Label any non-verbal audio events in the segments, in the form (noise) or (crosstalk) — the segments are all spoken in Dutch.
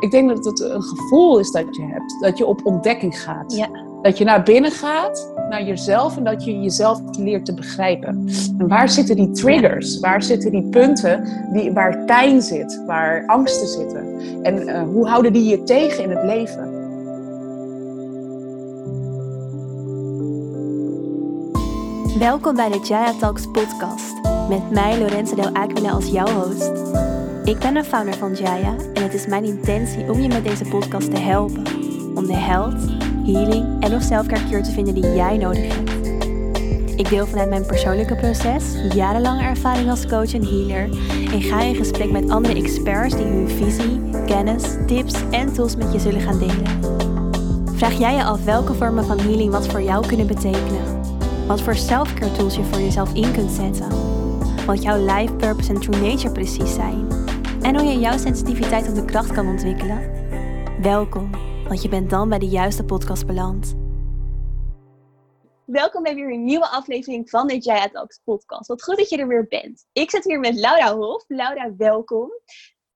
Ik denk dat het een gevoel is dat je hebt. Dat je op ontdekking gaat. Ja. Dat je naar binnen gaat, naar jezelf en dat je jezelf leert te begrijpen. En waar zitten die triggers? Waar zitten die punten die, waar pijn zit, waar angsten zitten? En uh, hoe houden die je tegen in het leven? Welkom bij de Jaya Talks podcast. Met mij Lorenzo Del Aquila als jouw host. Ik ben de founder van Jaya en het is mijn intentie om je met deze podcast te helpen. Om de health, healing en of selfcare te vinden die jij nodig hebt. Ik deel vanuit mijn persoonlijke proces, jarenlange ervaring als coach en healer en ga in gesprek met andere experts die hun visie, kennis, tips en tools met je zullen gaan delen. Vraag jij je af welke vormen van healing wat voor jou kunnen betekenen? Wat voor selfcare tools je voor jezelf in kunt zetten? Wat jouw life purpose en true nature precies zijn? En hoe je jouw sensitiviteit op de kracht kan ontwikkelen? Welkom, want je bent dan bij de juiste podcast beland. Welkom bij weer een nieuwe aflevering van de Jaya Talks podcast. Wat goed dat je er weer bent. Ik zit hier met Laura Hof. Laura, welkom.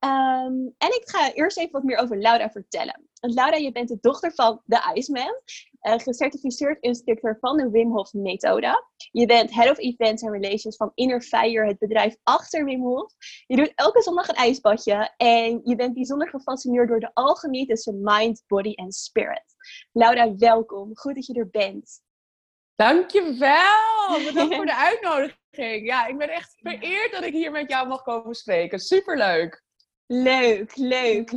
Um, en ik ga eerst even wat meer over Laura vertellen. Want Laura, je bent de dochter van de Iceman, uh, gecertificeerd instructeur van de Wim Hof methode. Je bent Head of Events and Relations van Inner Fire, het bedrijf achter Wim Hof. Je doet elke zondag een ijsbadje en je bent bijzonder gefascineerd door de alchemie tussen mind, body en spirit. Laura, welkom. Goed dat je er bent. Dankjewel! (laughs) Bedankt voor de uitnodiging. Ja, ik ben echt vereerd dat ik hier met jou mag komen spreken. Superleuk! Leuk, leuk.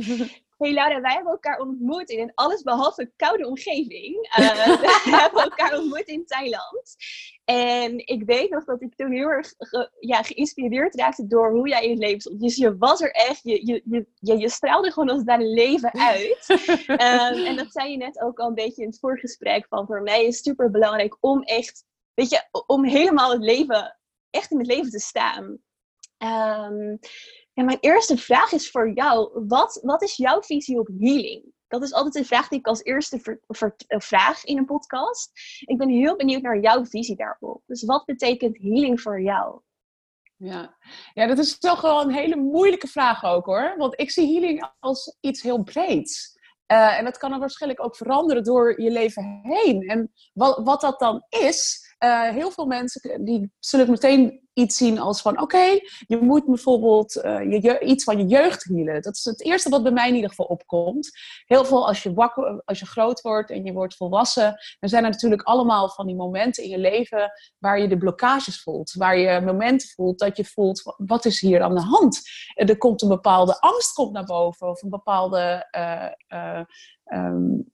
Hey Laura, wij hebben elkaar ontmoet in een allesbehalve koude omgeving. Uh, (laughs) we hebben elkaar ontmoet in Thailand. En ik weet nog dat ik toen heel erg ja, geïnspireerd raakte door hoe jij in het leven stond. Dus je was er echt, je, je, je, je straalde gewoon als daar leven uit. um, (laughs) en dat zei je net ook al een beetje in het voorgesprek. Van voor mij is het super belangrijk om echt, weet je, om helemaal het leven, echt in het leven te staan. Um, en mijn eerste vraag is voor jou: wat, wat is jouw visie op healing? Dat is altijd een vraag die ik als eerste ver, vraag in een podcast. Ik ben heel benieuwd naar jouw visie daarop. Dus wat betekent healing voor jou? Ja. ja, dat is toch wel een hele moeilijke vraag ook hoor. Want ik zie healing als iets heel breeds. Uh, en dat kan er waarschijnlijk ook veranderen door je leven heen. En wat, wat dat dan is, uh, heel veel mensen die zullen meteen iets zien als van oké, je moet bijvoorbeeld uh, je, iets van je jeugd healen. Dat is het eerste wat bij mij in ieder geval opkomt. Heel veel als je, wakker, als je groot wordt en je wordt volwassen, dan zijn er natuurlijk allemaal van die momenten in je leven waar je de blokkages voelt. Waar je momenten voelt dat je voelt, wat is hier aan de hand? Er komt een bepaalde angst komt naar boven of een bepaalde uh, um,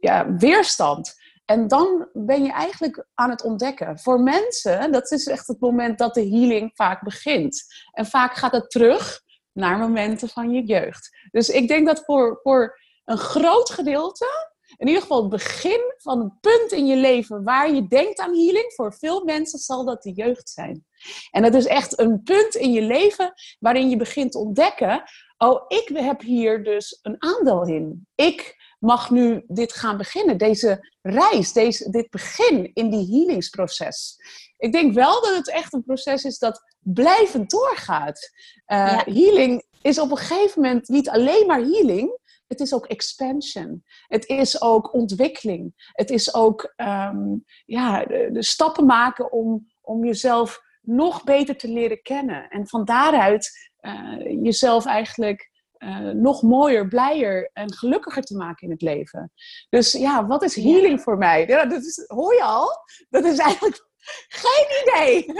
ja, weerstand. En dan ben je eigenlijk aan het ontdekken. Voor mensen, dat is echt het moment dat de healing vaak begint. En vaak gaat het terug naar momenten van je jeugd. Dus ik denk dat voor, voor een groot gedeelte, in ieder geval het begin van het punt in je leven waar je denkt aan healing, voor veel mensen zal dat de jeugd zijn. En dat is echt een punt in je leven waarin je begint te ontdekken: oh, ik heb hier dus een aandeel in. Ik mag nu dit gaan beginnen, deze reis, deze, dit begin in die healingsproces. Ik denk wel dat het echt een proces is dat blijvend doorgaat. Uh, Healing is op een gegeven moment niet alleen maar healing, het is ook expansion. Het is ook ontwikkeling. Het is ook um, ja, de, de, stappen maken om, om jezelf nog beter te leren kennen. En van daaruit uh, jezelf eigenlijk uh, nog mooier, blijer en gelukkiger te maken in het leven. Dus ja, wat is healing voor mij? Ja, dat is, hoor je al? Dat is eigenlijk (laughs) geen idee.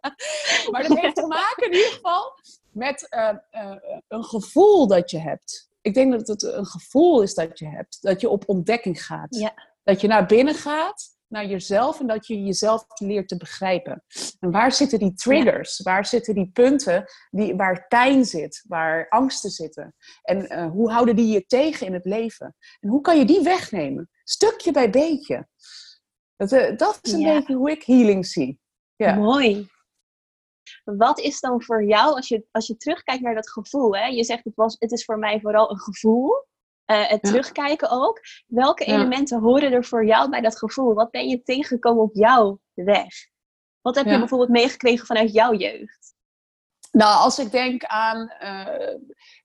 (laughs) maar dat heeft te maken in ieder geval met uh, uh, een gevoel dat je hebt. Ik denk dat het een gevoel is dat je hebt. Dat je op ontdekking gaat. Ja. Dat je naar binnen gaat naar jezelf en dat je jezelf leert te begrijpen. En waar zitten die triggers? Waar zitten die punten die, waar pijn zit, waar angsten zitten? En uh, hoe houden die je tegen in het leven? En hoe kan je die wegnemen? Stukje bij beetje. Dat, uh, dat is een ja. beetje hoe ik healing zie. Ja. Mooi. Wat is dan voor jou, als je, als je terugkijkt naar dat gevoel, hè? je zegt het, was, het is voor mij vooral een gevoel, uh, het ja. terugkijken ook. Welke elementen horen er voor jou bij dat gevoel? Wat ben je tegengekomen op jouw weg? Wat heb je bijvoorbeeld meegekregen vanuit jouw jeugd? Nou, als ik denk aan uh,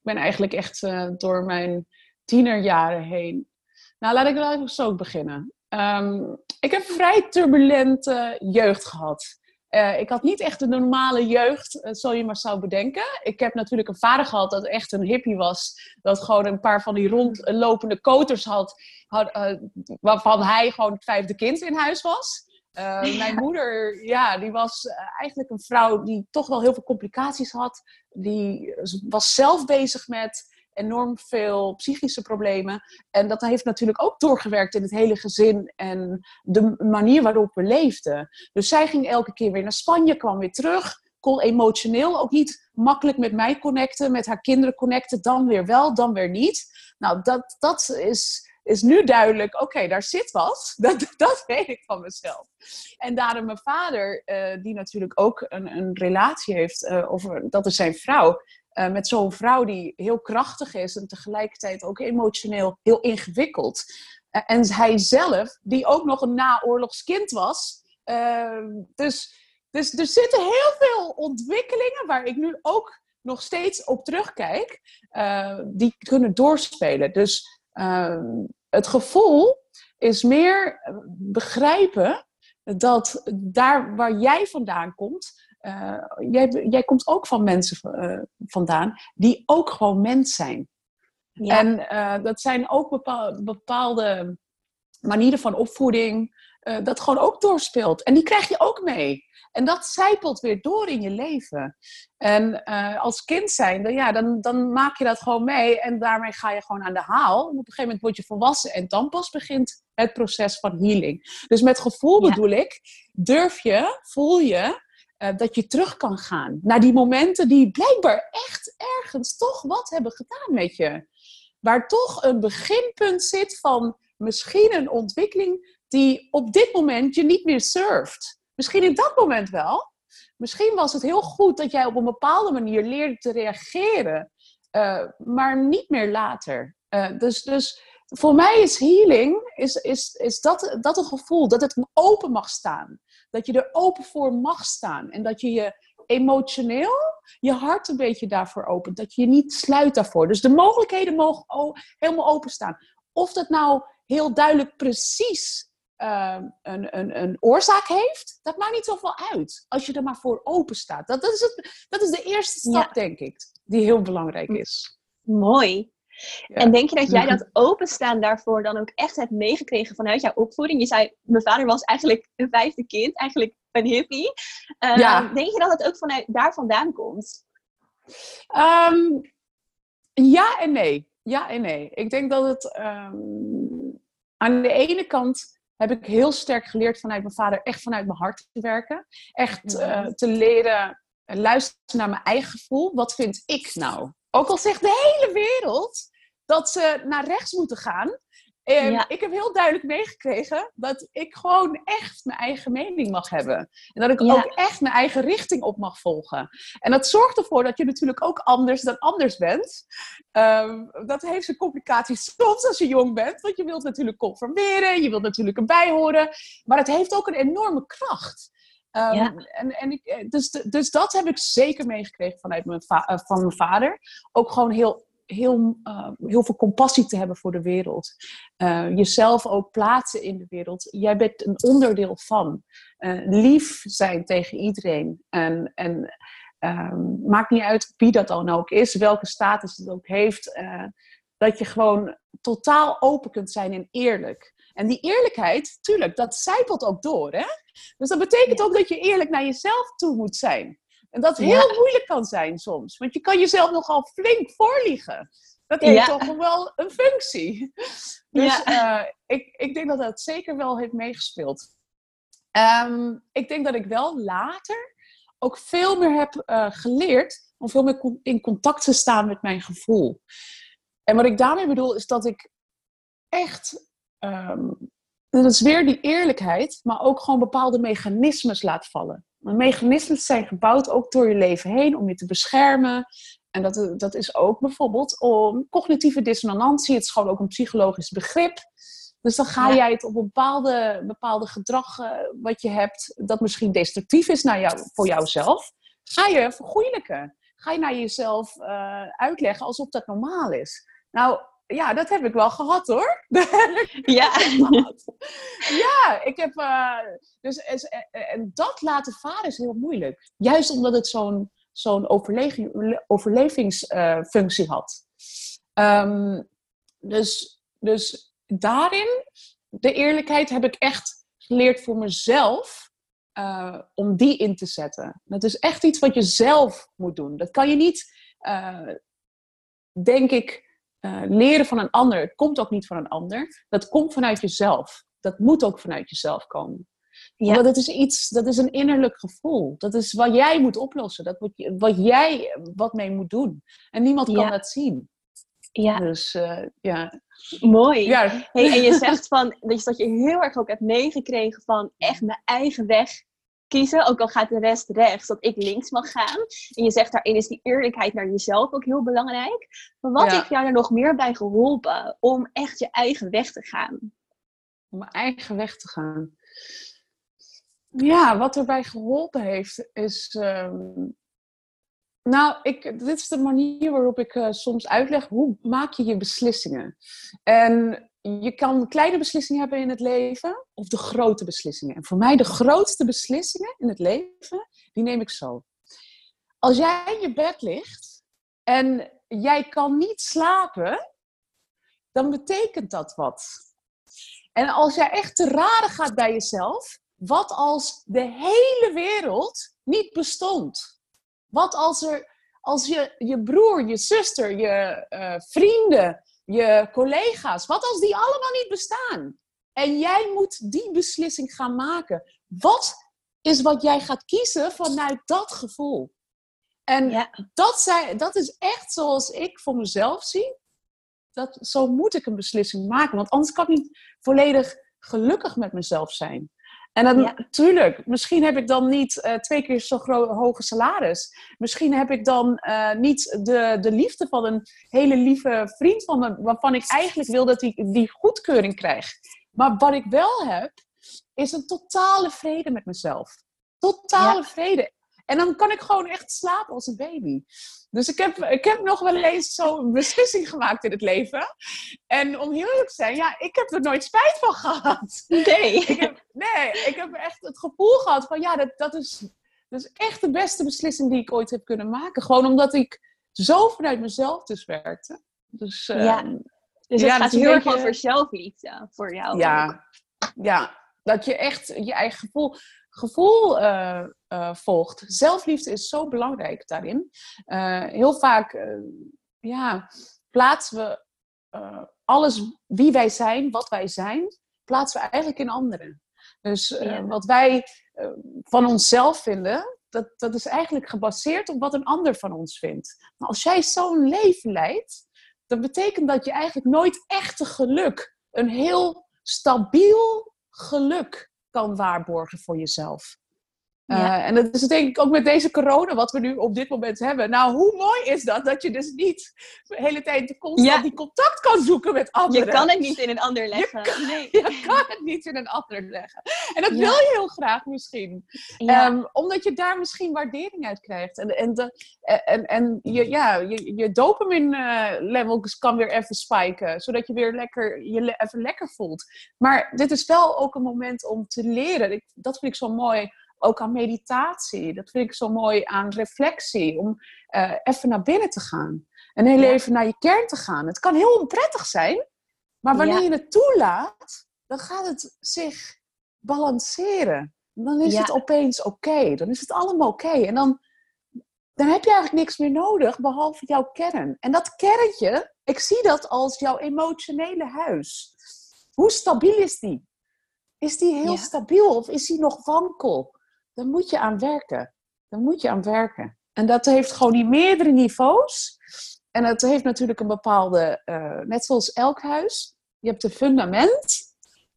ben eigenlijk echt uh, door mijn tienerjaren heen. Nou, laat ik wel zo beginnen. Um, ik heb een vrij turbulente jeugd gehad. Uh, ik had niet echt de normale jeugd, uh, zo je maar zou bedenken. Ik heb natuurlijk een vader gehad dat echt een hippie was. Dat gewoon een paar van die rondlopende koters had. had uh, waarvan hij gewoon het vijfde kind in huis was. Mijn moeder, ja, die was eigenlijk een vrouw die toch wel heel veel complicaties had. Die was zelf bezig met enorm veel psychische problemen. En dat heeft natuurlijk ook doorgewerkt in het hele gezin en de manier waarop we leefden. Dus zij ging elke keer weer naar Spanje, kwam weer terug. Kon emotioneel ook niet makkelijk met mij connecten, met haar kinderen connecten. Dan weer wel, dan weer niet. Nou, dat, dat is, is nu duidelijk. Oké, daar zit wat. (laughs) Dat, dat weet ik van mezelf. En daarom mijn vader, uh, die natuurlijk ook een, een relatie heeft, uh, dat is zijn vrouw, uh, met zo'n vrouw die heel krachtig is en tegelijkertijd ook emotioneel heel ingewikkeld. Uh, en hij zelf, die ook nog een naoorlogskind was. Uh, dus, dus er zitten heel veel ontwikkelingen waar ik nu ook nog steeds op terugkijk, die kunnen doorspelen. Dus het gevoel is meer begrijpen dat daar waar jij vandaan komt, uh, jij, jij komt ook van mensen uh, vandaan die ook gewoon mens zijn. Ja. En uh, dat zijn ook bepaalde, bepaalde manieren van opvoeding, dat gewoon ook doorspeelt. En die krijg je ook mee. En dat zijpelt weer door in je leven. En als kind zijn, dan, ja, dan, dan maak je dat gewoon mee. En daarmee ga je gewoon aan de haal. En op een gegeven moment word je volwassen. En dan pas begint het proces van healing. Dus met gevoel ja. bedoel ik, durf je, voel je uh, dat je terug kan gaan naar die momenten die blijkbaar echt ergens toch wat hebben gedaan met je. Waar toch een beginpunt zit van misschien een ontwikkeling die op dit moment je niet meer surft. Misschien in dat moment wel. Misschien was het heel goed dat jij op een bepaalde manier leerde te reageren, uh, maar niet meer later. Uh, dus, dus voor mij is healing is, is, is dat, dat een gevoel dat het open mag staan. Dat je er open voor mag staan. En dat je je emotioneel je hart een beetje daarvoor opent. Dat je je niet sluit daarvoor. Dus de mogelijkheden mogen helemaal openstaan. Of dat nou heel duidelijk precies uh, een, een, een oorzaak heeft, dat maakt niet zoveel uit. Als je er maar voor open staat. Dat, dat, is, het, dat is de eerste stap, ja. denk ik, die heel belangrijk is. Mooi. En denk je dat jij dat openstaan daarvoor dan ook echt hebt meegekregen vanuit jouw opvoeding? Je zei, mijn vader was eigenlijk een vijfde kind, eigenlijk een hippie. Uh, ja. Denk je dat het ook vanuit daar vandaan komt? Um, ja en nee. Ja en nee. Ik denk dat het um, aan de ene kant heb ik heel sterk geleerd vanuit mijn vader, echt vanuit mijn hart te werken. Echt uh, te leren luisteren naar mijn eigen gevoel. Wat vind ik nou? Ook al zegt de hele wereld dat ze naar rechts moeten gaan. Ja. ik heb heel duidelijk meegekregen dat ik gewoon echt mijn eigen mening mag hebben. En dat ik ja. ook echt mijn eigen richting op mag volgen. En dat zorgt ervoor dat je natuurlijk ook anders dan anders bent. Um, dat heeft zijn complicaties (laughs) soms als je jong bent. Want je wilt natuurlijk conformeren, je wilt natuurlijk erbij horen. Maar het heeft ook een enorme kracht. Ja. en, en ik, dus, dus dat heb ik zeker meegekregen vanuit mijn, va van mijn vader. Ook gewoon heel heel, uh, heel veel compassie te hebben voor de wereld. Uh, jezelf ook plaatsen in de wereld. Jij bent een onderdeel van. Lief zijn tegen iedereen. En, en um, maakt niet uit wie dat dan ook is, welke status het ook heeft. dat je gewoon totaal open kunt zijn en eerlijk. En die eerlijkheid, tuurlijk, dat zijpelt ook door. Hè? Dus dat betekent ook dat je eerlijk naar jezelf toe moet zijn. En dat heel ja. moeilijk kan zijn soms. Want je kan jezelf nogal flink voorliegen. Dat heeft ja. toch wel een functie. Dus uh, ik, ik denk dat dat zeker wel heeft meegespeeld. Um, ik denk dat ik wel later ook veel meer heb uh, geleerd om veel meer in contact te staan met mijn gevoel. En wat ik daarmee bedoel is dat ik echt, um, dat is weer die eerlijkheid, maar ook gewoon bepaalde mechanismes laat vallen. Mechanismen zijn gebouwd ook door je leven heen om je te beschermen. En dat, dat is ook bijvoorbeeld om cognitieve dissonantie. Het is gewoon ook een psychologisch begrip. Dus dan ga ja. jij het op een bepaalde, bepaalde gedrag uh, wat je hebt, dat misschien destructief is naar jou, voor jouzelf, ga je vergoeilijken. ga je naar jezelf uh, uitleggen alsof dat normaal is. Nou, ja, dat heb ik wel gehad hoor. (laughs) ja. ja, ik heb. Uh, dus, en dat laten varen is heel moeilijk. Juist omdat het zo'n zo'n overlevingsfunctie uh, had. Um, dus, dus daarin, de eerlijkheid heb ik echt geleerd voor mezelf. Uh, om die in te zetten. Dat is echt iets wat je zelf moet doen. Dat kan je niet, denk ik, uh, leren van een ander. Het komt ook niet van een ander. Dat komt vanuit jezelf. Dat moet ook vanuit jezelf komen. Ja. Want het is iets, dat is een innerlijk gevoel. Dat is wat jij moet oplossen. Dat wat, wat jij wat mee moet doen. En niemand kan dat zien. Ja. Dus uh, ja. Mooi. Ja. Hey, en je zegt van, dat je, dat je heel erg ook hebt meegekregen van echt mijn eigen weg kiezen, ook al gaat de rest rechts, dat ik links mag gaan. En je zegt daarin is die eerlijkheid naar jezelf ook heel belangrijk. Maar wat heeft jou er nog meer bij geholpen om echt je eigen weg te gaan? Om mijn eigen weg te gaan. Ja, wat erbij geholpen heeft is. Um... Nou, ik, dit is de manier waarop ik uh, soms uitleg hoe maak je je beslissingen. En je kan kleine beslissingen hebben in het leven of de grote beslissingen. En voor mij de grootste beslissingen in het leven, die neem ik zo. Als jij in je bed ligt en jij kan niet slapen, dan betekent dat wat. En als jij echt te raden gaat bij jezelf, wat als de hele wereld niet bestond? Wat als er, als je, je broer, je zuster, je uh, vrienden, je collega's, wat als die allemaal niet bestaan? En jij moet die beslissing gaan maken. Wat is wat jij gaat kiezen vanuit dat gevoel? En ja. dat, zijn, dat is echt zoals ik voor mezelf zie. Dat, zo moet ik een beslissing maken. Want anders kan ik niet volledig gelukkig met mezelf zijn. En dan, natuurlijk, misschien heb ik dan niet uh, twee keer zo hoge salaris. Misschien heb ik dan uh, niet de, de liefde van een hele lieve vriend van me, waarvan ik eigenlijk wil dat hij die, die goedkeuring krijgt. Maar wat ik wel heb, is een totale vrede met mezelf. Totale vrede. En dan kan ik gewoon echt slapen als een baby. Dus ik heb, ik heb nog wel eens zo'n (laughs) beslissing gemaakt in het leven. En om heel eerlijk te zijn, ja, ik heb er nooit spijt van (laughs) gehad. Nee. Ik heb, nee, ik heb echt het gevoel gehad van, ja, dat, dat, is, dat is echt de beste beslissing die ik ooit heb kunnen maken. Gewoon omdat ik zo vanuit mezelf dus werkte. Dus, ja. Dus het ja, gaat heel erg beetje... over zelfliefde voor jou. Ja, ja, dat je echt je eigen gevoel gevoel uh, uh, volgt. Zelfliefde is zo belangrijk daarin. Uh, heel vaak ja, plaatsen we alles wie wij zijn, wat wij zijn, plaatsen we eigenlijk in anderen. Dus ja. wat wij van onszelf vinden, dat, dat is eigenlijk gebaseerd op wat een ander van ons vindt. Maar als jij zo'n leven leidt, dan betekent dat je eigenlijk nooit echte geluk, een heel stabiel geluk kan waarborgen voor jezelf. Uh, en dat is denk ik ook met deze corona, wat we nu op dit moment hebben. Nou, hoe mooi is dat? Dat je dus niet de hele tijd constant ja. die contact kan zoeken met anderen. Je kan het niet in een ander leggen. Je kan, nee. (laughs) je kan het niet in een ander leggen. En dat wil je heel graag misschien. Um, omdat je daar misschien waardering uit krijgt. En, en, de, en, en je, ja, je, je dopamine uh, levels kan weer even spiken. Zodat je weer lekker, je even lekker voelt. Maar dit is wel ook een moment om te leren. Ik, dat vind ik zo mooi ook aan meditatie. Dat vind ik zo mooi aan reflectie. Om uh, even naar binnen te gaan. En heel ja. even naar je kern te gaan. Het kan heel onprettig zijn. Maar wanneer ja. je het toelaat, dan gaat het zich balanceren. Dan is ja. het opeens oké. Dan is het allemaal oké. En dan, dan heb je eigenlijk niks meer nodig behalve jouw kern. En dat kerntje, ik zie dat als jouw emotionele huis. Hoe stabiel is die? Is die heel stabiel of is die nog wankel? Dan moet je aan werken. Dan moet je aan werken. En dat heeft gewoon die meerdere niveaus. En dat heeft natuurlijk een bepaalde, uh, net zoals elk huis, je hebt een fundament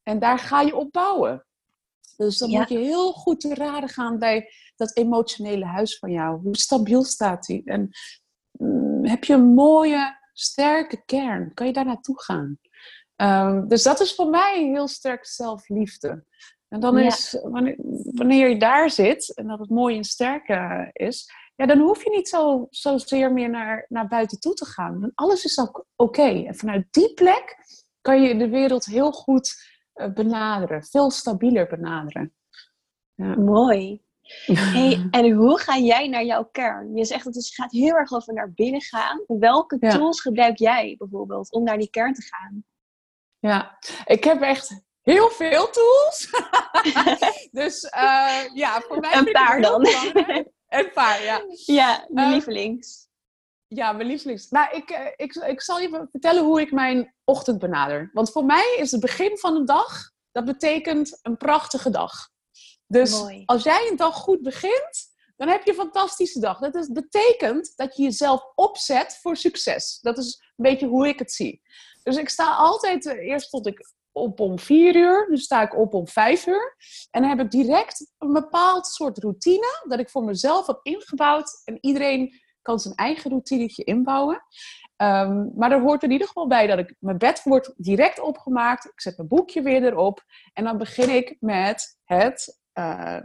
en daar ga je op bouwen. Dus dan ja. moet je heel goed te raden gaan bij dat emotionele huis van jou. Hoe stabiel staat die? En mm, heb je een mooie, sterke kern? Kan je daar naartoe gaan? Um, dus dat is voor mij heel sterk zelfliefde. En dan is, wanneer, wanneer, je daar zit en dat het mooi en sterk is, ja, dan hoef je niet zo, zozeer meer naar, naar buiten toe te gaan. Want alles is ook oké. En vanuit die plek kan je de wereld heel goed uh, benaderen. Veel stabieler benaderen. Ja. Mooi. (laughs) Hey, en hoe ga jij naar jouw kern? Je zegt dat het gaat heel erg over naar binnen gaan. Welke tools gebruik jij bijvoorbeeld om naar die kern te gaan? Ja, ik heb echt heel veel tools. (laughs) dus uh, ja, voor mij. Een paar dan. Een paar, ja. (laughs) Ja, mijn uh, lievelings. Ja, mijn lievelings. Nou, ik, uh, ik, ik zal je vertellen hoe ik mijn ochtend benader. Want voor mij is het begin van een dag, dat betekent een prachtige dag. Dus Mooi. als jij een dag goed begint, dan heb je een fantastische dag. Dat is, betekent dat je jezelf opzet voor succes. Dat is een beetje hoe ik het zie. Dus ik sta altijd, eerst stond ik op om vier uur, nu sta ik op om vijf uur. En dan heb ik direct een bepaald soort routine dat ik voor mezelf heb ingebouwd. En iedereen kan zijn eigen routinetje inbouwen. Um, maar er hoort in ieder geval bij dat ik mijn bed wordt direct opgemaakt. Ik zet mijn boekje weer erop. En dan begin ik met het uh,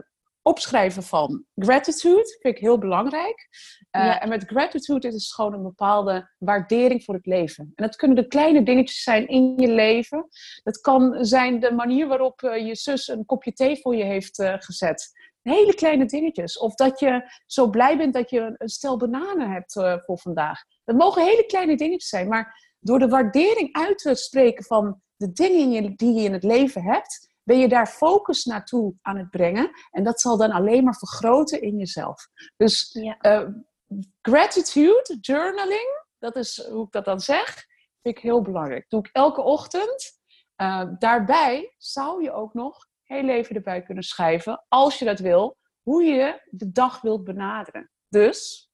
opschrijven van gratitude. Vind ik heel belangrijk. Uh, En met gratitude is het gewoon een bepaalde waardering voor het leven. En dat kunnen de kleine dingetjes zijn in je leven. Dat kan zijn de manier waarop uh, je zus een kopje thee voor je heeft uh, gezet. Hele kleine dingetjes. Of dat je zo blij bent dat je een stel bananen hebt voor vandaag. Dat mogen hele kleine dingetjes zijn. Maar door de waardering uit te spreken van de dingen die je in het leven hebt, ben je daar focus naartoe aan het brengen. En dat zal dan alleen maar vergroten in jezelf. Dus ja. uh, gratitude, journaling, dat is hoe ik dat dan zeg, vind ik heel belangrijk. doe ik elke ochtend. Uh, daarbij zou je ook nog heel even erbij kunnen schrijven, als je dat wil, hoe je de dag wilt benaderen. Dus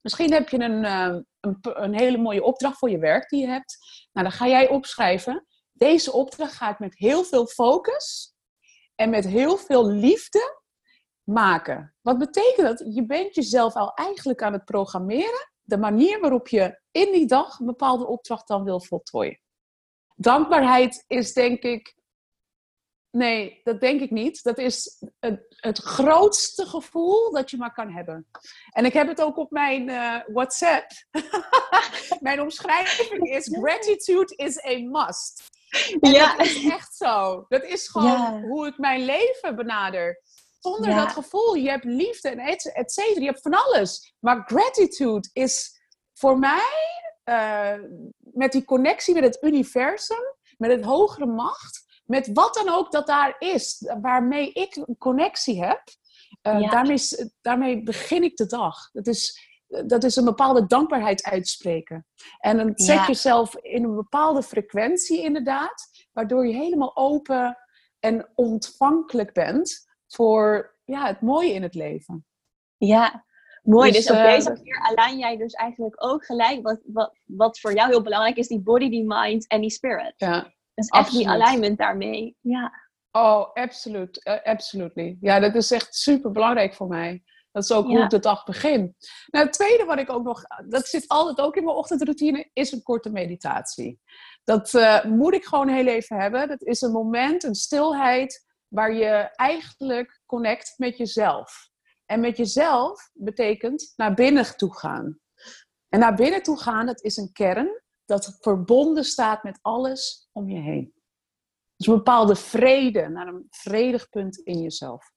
misschien heb je een, uh, een, een hele mooie opdracht voor je werk die je hebt. Nou, dan ga jij opschrijven deze opdracht ga ik met heel veel focus en met heel veel liefde maken. Wat betekent dat? Je bent jezelf al eigenlijk aan het programmeren. De manier waarop je in die dag een bepaalde opdracht dan wil voltooien. Dankbaarheid is denk ik. Nee, dat denk ik niet. Dat is het, grootste gevoel dat je maar kan hebben. En ik heb het ook op mijn uh, WhatsApp. (laughs) mijn omschrijving is: gratitude is a must ja. dat is echt zo. Dat is gewoon hoe ik mijn leven benader. Zonder dat gevoel. Je hebt liefde en et, cetera. Je hebt van alles. Maar gratitude is voor mij, uh, met die connectie met het universum, met het hogere macht, met wat dan ook dat daar is, waarmee ik een connectie heb, uh, daarmee, daarmee begin ik de dag. Dat is dat is een bepaalde dankbaarheid uitspreken. En dan zet jezelf in een bepaalde frequentie inderdaad, waardoor je helemaal open en ontvankelijk bent voor ja, het mooie in het leven. Ja, mooi. Dus, dus op uh, deze manier align jij dus eigenlijk ook gelijk wat, wat, wat voor jou heel belangrijk is, die body, die mind en die spirit. Ja, dus echt die alignment daarmee. Ja. Oh, absoluut. Uh, absolutely. Ja, dat is echt super belangrijk voor mij. Dat is ook hoe ik de dag begin. Nou, het tweede wat ik ook nog, dat zit altijd ook in mijn ochtendroutine, is een korte meditatie. Dat uh, moet ik gewoon heel even hebben. Dat is een moment, een stilheid, waar je eigenlijk connect met jezelf. En met jezelf betekent naar binnen toe gaan. En naar binnen toe gaan, dat is een kern dat verbonden staat met alles om je heen. Dus een bepaalde vrede, naar een vredig punt in jezelf.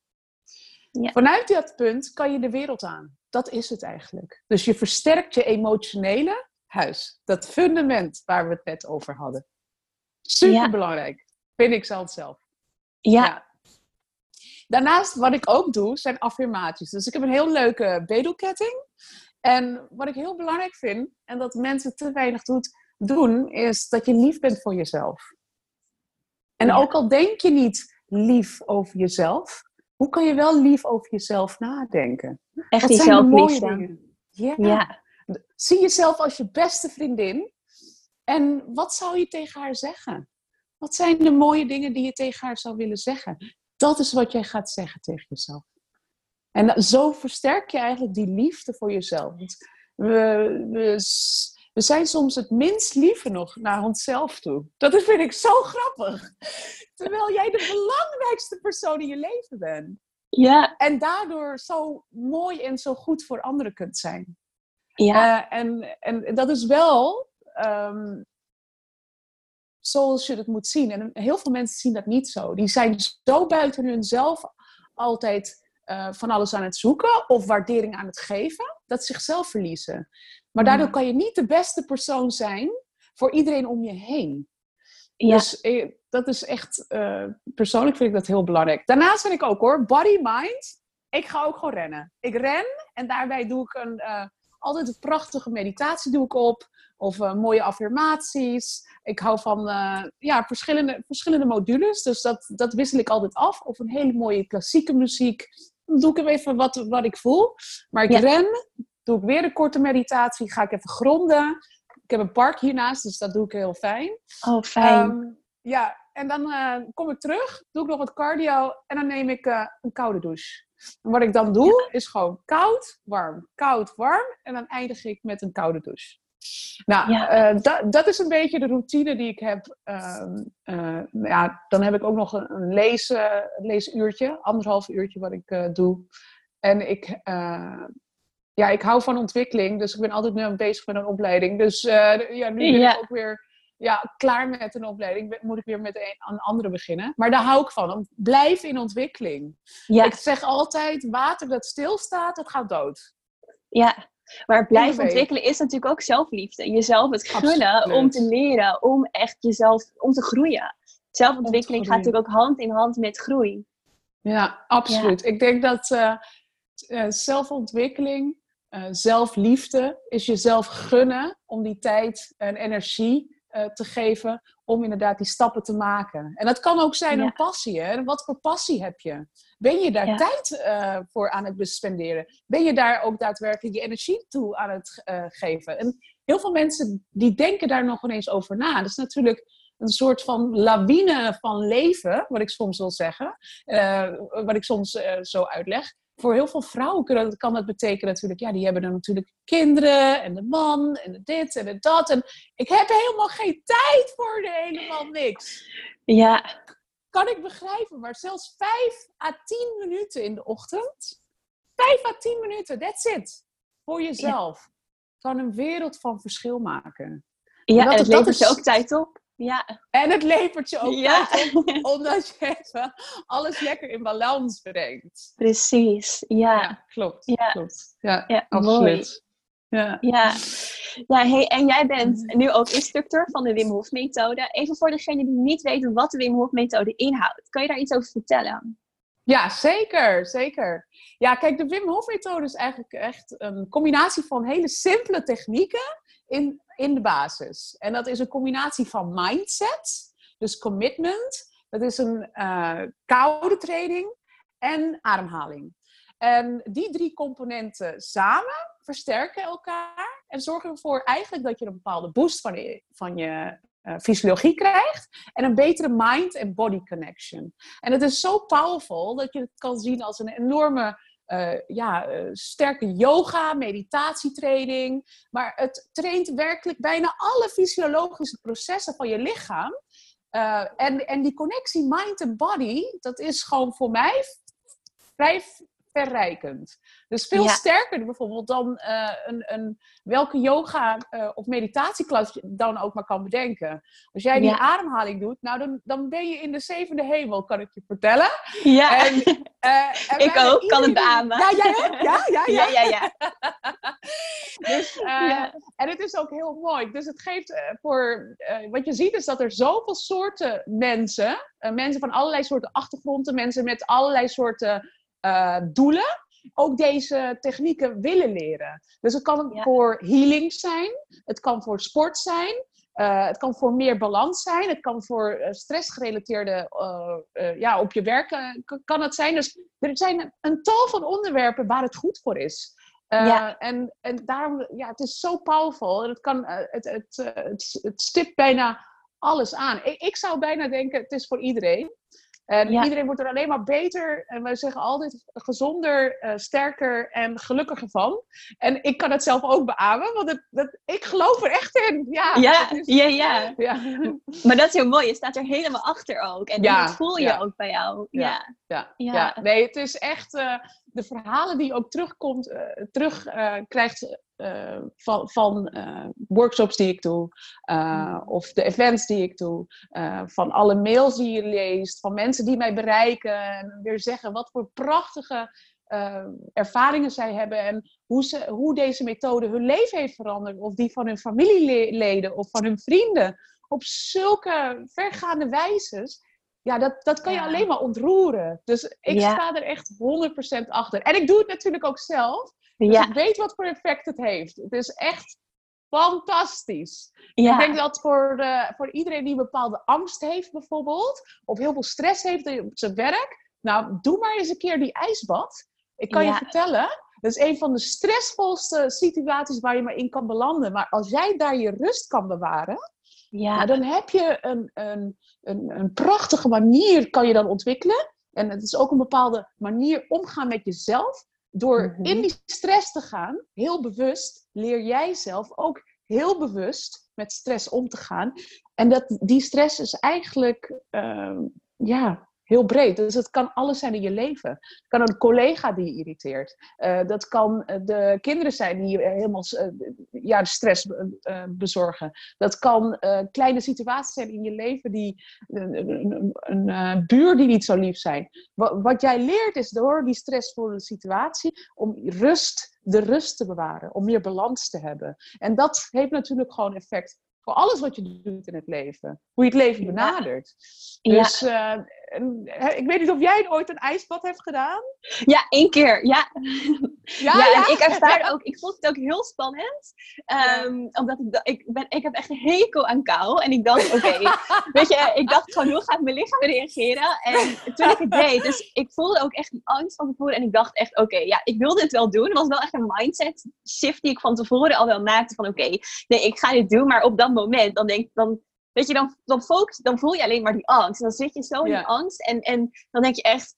Ja. Vanuit dat punt kan je de wereld aan. Dat is het eigenlijk. Dus je versterkt je emotionele huis. Dat fundament waar we het net over hadden. Super belangrijk. Vind ik zelf zelf. Ja. ja. Daarnaast, wat ik ook doe, zijn affirmaties. Dus ik heb een heel leuke bedelketting. En wat ik heel belangrijk vind, en dat mensen te weinig doet, doen, is dat je lief bent voor jezelf. En ook al denk je niet lief over jezelf, hoe kan je wel lief over jezelf nadenken? Echt die zelfliefde. Ja. ja. Zie jezelf als je beste vriendin. En wat zou je tegen haar zeggen? Wat zijn de mooie dingen die je tegen haar zou willen zeggen? Dat is wat jij gaat zeggen tegen jezelf. En zo versterk je eigenlijk die liefde voor jezelf. we, we, we zijn soms het minst lieve nog naar onszelf toe. Dat vind ik zo grappig. Terwijl jij de belangrijkste persoon in je leven bent. Ja. En daardoor zo mooi en zo goed voor anderen kunt zijn. Ja. Uh, en, en dat is wel um, zoals je het moet zien. En heel veel mensen zien dat niet zo. Die zijn zo buiten hunzelf altijd uh, van alles aan het zoeken of waardering aan het geven, dat ze zichzelf verliezen. Maar daardoor kan je niet de beste persoon zijn voor iedereen om je heen. Ja. Dus eh, dat is echt, uh, persoonlijk vind ik dat heel belangrijk. Daarnaast vind ik ook hoor, body, mind. Ik ga ook gewoon rennen. Ik ren en daarbij doe ik een, uh, altijd een prachtige meditatie doe ik op. Of uh, mooie affirmaties. Ik hou van ja, verschillende, verschillende modules. Dus dat, dat wissel ik altijd af. Of een hele mooie klassieke muziek. Dan doe ik even wat, wat ik voel. Maar ik Ja. ren. Doe ik weer een korte meditatie. Ga ik even gronden. Ik heb een park hiernaast, dus dat doe ik heel fijn. Oh, fijn. Ehm, ja, en dan eh, kom ik terug. Doe ik nog wat cardio. En dan neem ik eh, een koude douche. En wat ik dan doe, is gewoon koud, warm. Koud, warm. En dan eindig ik met een koude douche. Nou, Ja. eh, da- dat is een beetje de routine die ik heb. Ehm, eh, ja, dan heb ik ook nog een, een lees, leesuurtje, anderhalf uurtje wat ik doe. En ik, ja, ik hou van ontwikkeling, dus ik ben altijd nu bezig met een opleiding. Dus eh, ja, nu ben Ja. ik ook weer ja, klaar met een opleiding. Ben- Moet ik weer met een, een andere beginnen. Maar daar hou ik van. om- Blijf in ontwikkeling. ja, Ik zeg altijd, water dat stilstaat, dat gaat dood. ja. Maar blijven ontwikkelen is natuurlijk ook zelfliefde. Jezelf het gunnen Absoluut. om te leren, om echt jezelf, om te groeien. Zelfontwikkeling gaat groeien. natuurlijk ook hand in hand met groei. Ja, absoluut. Ik denk dat eh, zelfontwikkeling, eh, zelfliefde, is jezelf gunnen om die tijd en energie eh, te geven om inderdaad die stappen te maken. En dat kan ook zijn Ja. een passie. Hè? Wat voor passie heb je? Ben je daar Ja. tijd eh, voor aan het bespenderen? Ben je daar ook daadwerkelijk je energie toe aan het geven? En heel veel mensen die denken daar nog ineens over na. Dat is natuurlijk een soort van lawine van leven, wat ik soms wil zeggen. Wat ik soms zo uitleg. Voor heel veel vrouwen kan dat, kan dat betekenen natuurlijk, ja, die hebben dan natuurlijk kinderen en de man en de dit en de dat. En ik heb helemaal geen tijd voor de helemaal niks. Ja, Kan ik begrijpen, maar zelfs 5 à 10 minuten in de ochtend, 5 à 10 minuten, that's it, voor jezelf, kan een wereld van verschil maken. ja dat- en het dat levert je ook tijd op. Ja, En het levert je ook Ja. op, omdat je even alles lekker in balans brengt. precies. Ja, Ja, klopt. Ja. klopt. Ja, Ja, absoluut. Ja. ja. ja hey, en jij bent nu ook instructeur van de Wim Hof methode. Even voor degenen die niet weten wat de Wim Hof methode inhoudt. Kan je daar iets over vertellen? ja, zeker, zeker. Ja, kijk, de Wim Hof methode is eigenlijk echt een combinatie van hele simpele technieken in, in de basis. En dat is een combinatie van mindset, dus commitment. Dat is een eh, koude training en ademhaling. En die drie componenten samen versterken elkaar en zorgen ervoor eigenlijk dat je een bepaalde boost van je, van je eh, fysiologie krijgt en een betere mind en body connection. En het is zo powerful dat je het kan zien als een enorme eh, ja, eh, sterke yoga, meditatietraining. Maar het traint werkelijk bijna alle fysiologische processen van je lichaam. Eh, en, en die connectie mind en body, dat is gewoon voor mij vrij verrijkend. Dus veel Ja. sterker bijvoorbeeld dan eh, een, een, welke yoga eh, of meditatieklas je dan ook maar kan bedenken. Als jij die Ja. ademhaling doet, nou dan, dan ben je in de zevende hemel, kan ik je vertellen. Ja, En, (laughs) eh, en Ik ook, kan het beamen. Ja, jij ook? Ja, ja, ja. ja, ja, ja. (laughs) Dus. En het is ook heel mooi. Dus het geeft voor. wat je ziet is dat er zoveel soorten mensen. mensen van allerlei soorten achtergronden. Mensen met allerlei soorten eh, doelen. Ook deze technieken willen leren. Dus het kan Ja. voor healing zijn. Het kan voor sport zijn. eh, het kan voor meer balans zijn. Het kan voor eh, stressgerelateerde. ja, op je werk kan het zijn. Dus er zijn een, een tal van onderwerpen waar het goed voor is. Ja. en, en daarom, ja, het is zo powerful. En het, kan, het, het, het, het stipt bijna alles aan. Ik, ik zou bijna denken, het is voor iedereen. En iedereen wordt er alleen maar beter. En wij zeggen altijd gezonder, uh, sterker en gelukkiger van. En ik kan het zelf ook beamen, want het, dat, ik geloof er echt in. Ja, ja, ja, ja, ja. Maar dat is heel mooi. Je staat er helemaal achter ook. En dat voel je ook bij jou. Ja, ja. ja. Nee, het is echt uh, de verhalen die je ook terugkomt, uh, terug krijgt uh, van, van uh, workshops die ik doe, uh, of de events die ik doe, van alle mails die je leest, van mensen die mij bereiken en weer zeggen wat voor prachtige ervaringen zij hebben en hoe, ze, hoe deze methode hun leven heeft veranderd, of die van hun familieleden of van hun vrienden, op zulke vergaande wijzes. Ja, dat, dat kan je alleen maar ontroeren. Dus ik sta er echt 100% achter. En ik doe het natuurlijk ook zelf. Dus ja. ik weet wat voor effect het heeft. Het is echt fantastisch. Ik denk dat voor, de, voor iedereen die een bepaalde angst heeft bijvoorbeeld, of heel veel stress heeft op zijn werk, nou, doe maar eens een keer die ijsbad. Ik kan je vertellen, dat is een van de stressvolste situaties waar je maar in kan belanden. Maar als jij daar je rust kan bewaren, ja. Dan heb je een, een, een, een prachtige manier kan je dan ontwikkelen. En het is ook een bepaalde manier omgaan met jezelf. Door mhm. in die stress te gaan, heel bewust, leer jij zelf ook heel bewust met stress om te gaan. En dat, die stress is eigenlijk, uh, ja, heel breed. Dus het kan alles zijn in je leven. Het kan een collega die je irriteert. Uh, dat kan eh, de kinderen zijn die je helemaal uh, ja, de stress bezorgen. Dat kan kleine situaties zijn in je leven die een, een, een buur die niet zo lief zijn. Wat, wat jij leert is door die stressvolle situatie om rust, de rust te bewaren, om meer balans te hebben. En dat heeft natuurlijk gewoon effect voor alles wat je doet in het leven. Hoe je het leven benadert. Dus ja. uh, ik weet niet of jij ooit een ijsbad hebt gedaan. Ja, één keer. Ja. Ja, ja, en ik ervaar ook, ik vond het ook heel spannend. Um, omdat ik, ik, ben, ik heb echt een hekel aan kou. En ik dacht, oké, (laughs) weet je, ik dacht gewoon, hoe gaat mijn lichaam reageren? En toen ik het deed, dus ik voelde ook echt die angst van tevoren. En ik dacht echt, oké, ja, ik wil dit wel doen. Het was wel echt een mindset shift die ik van tevoren al wel maakte. Van oké, nee, ik ga dit doen. Maar op dat moment, dan denk dan weet je, dan, dan, focus, dan voel je alleen maar die angst. En dan zit je zo in die angst. En, en dan denk je echt,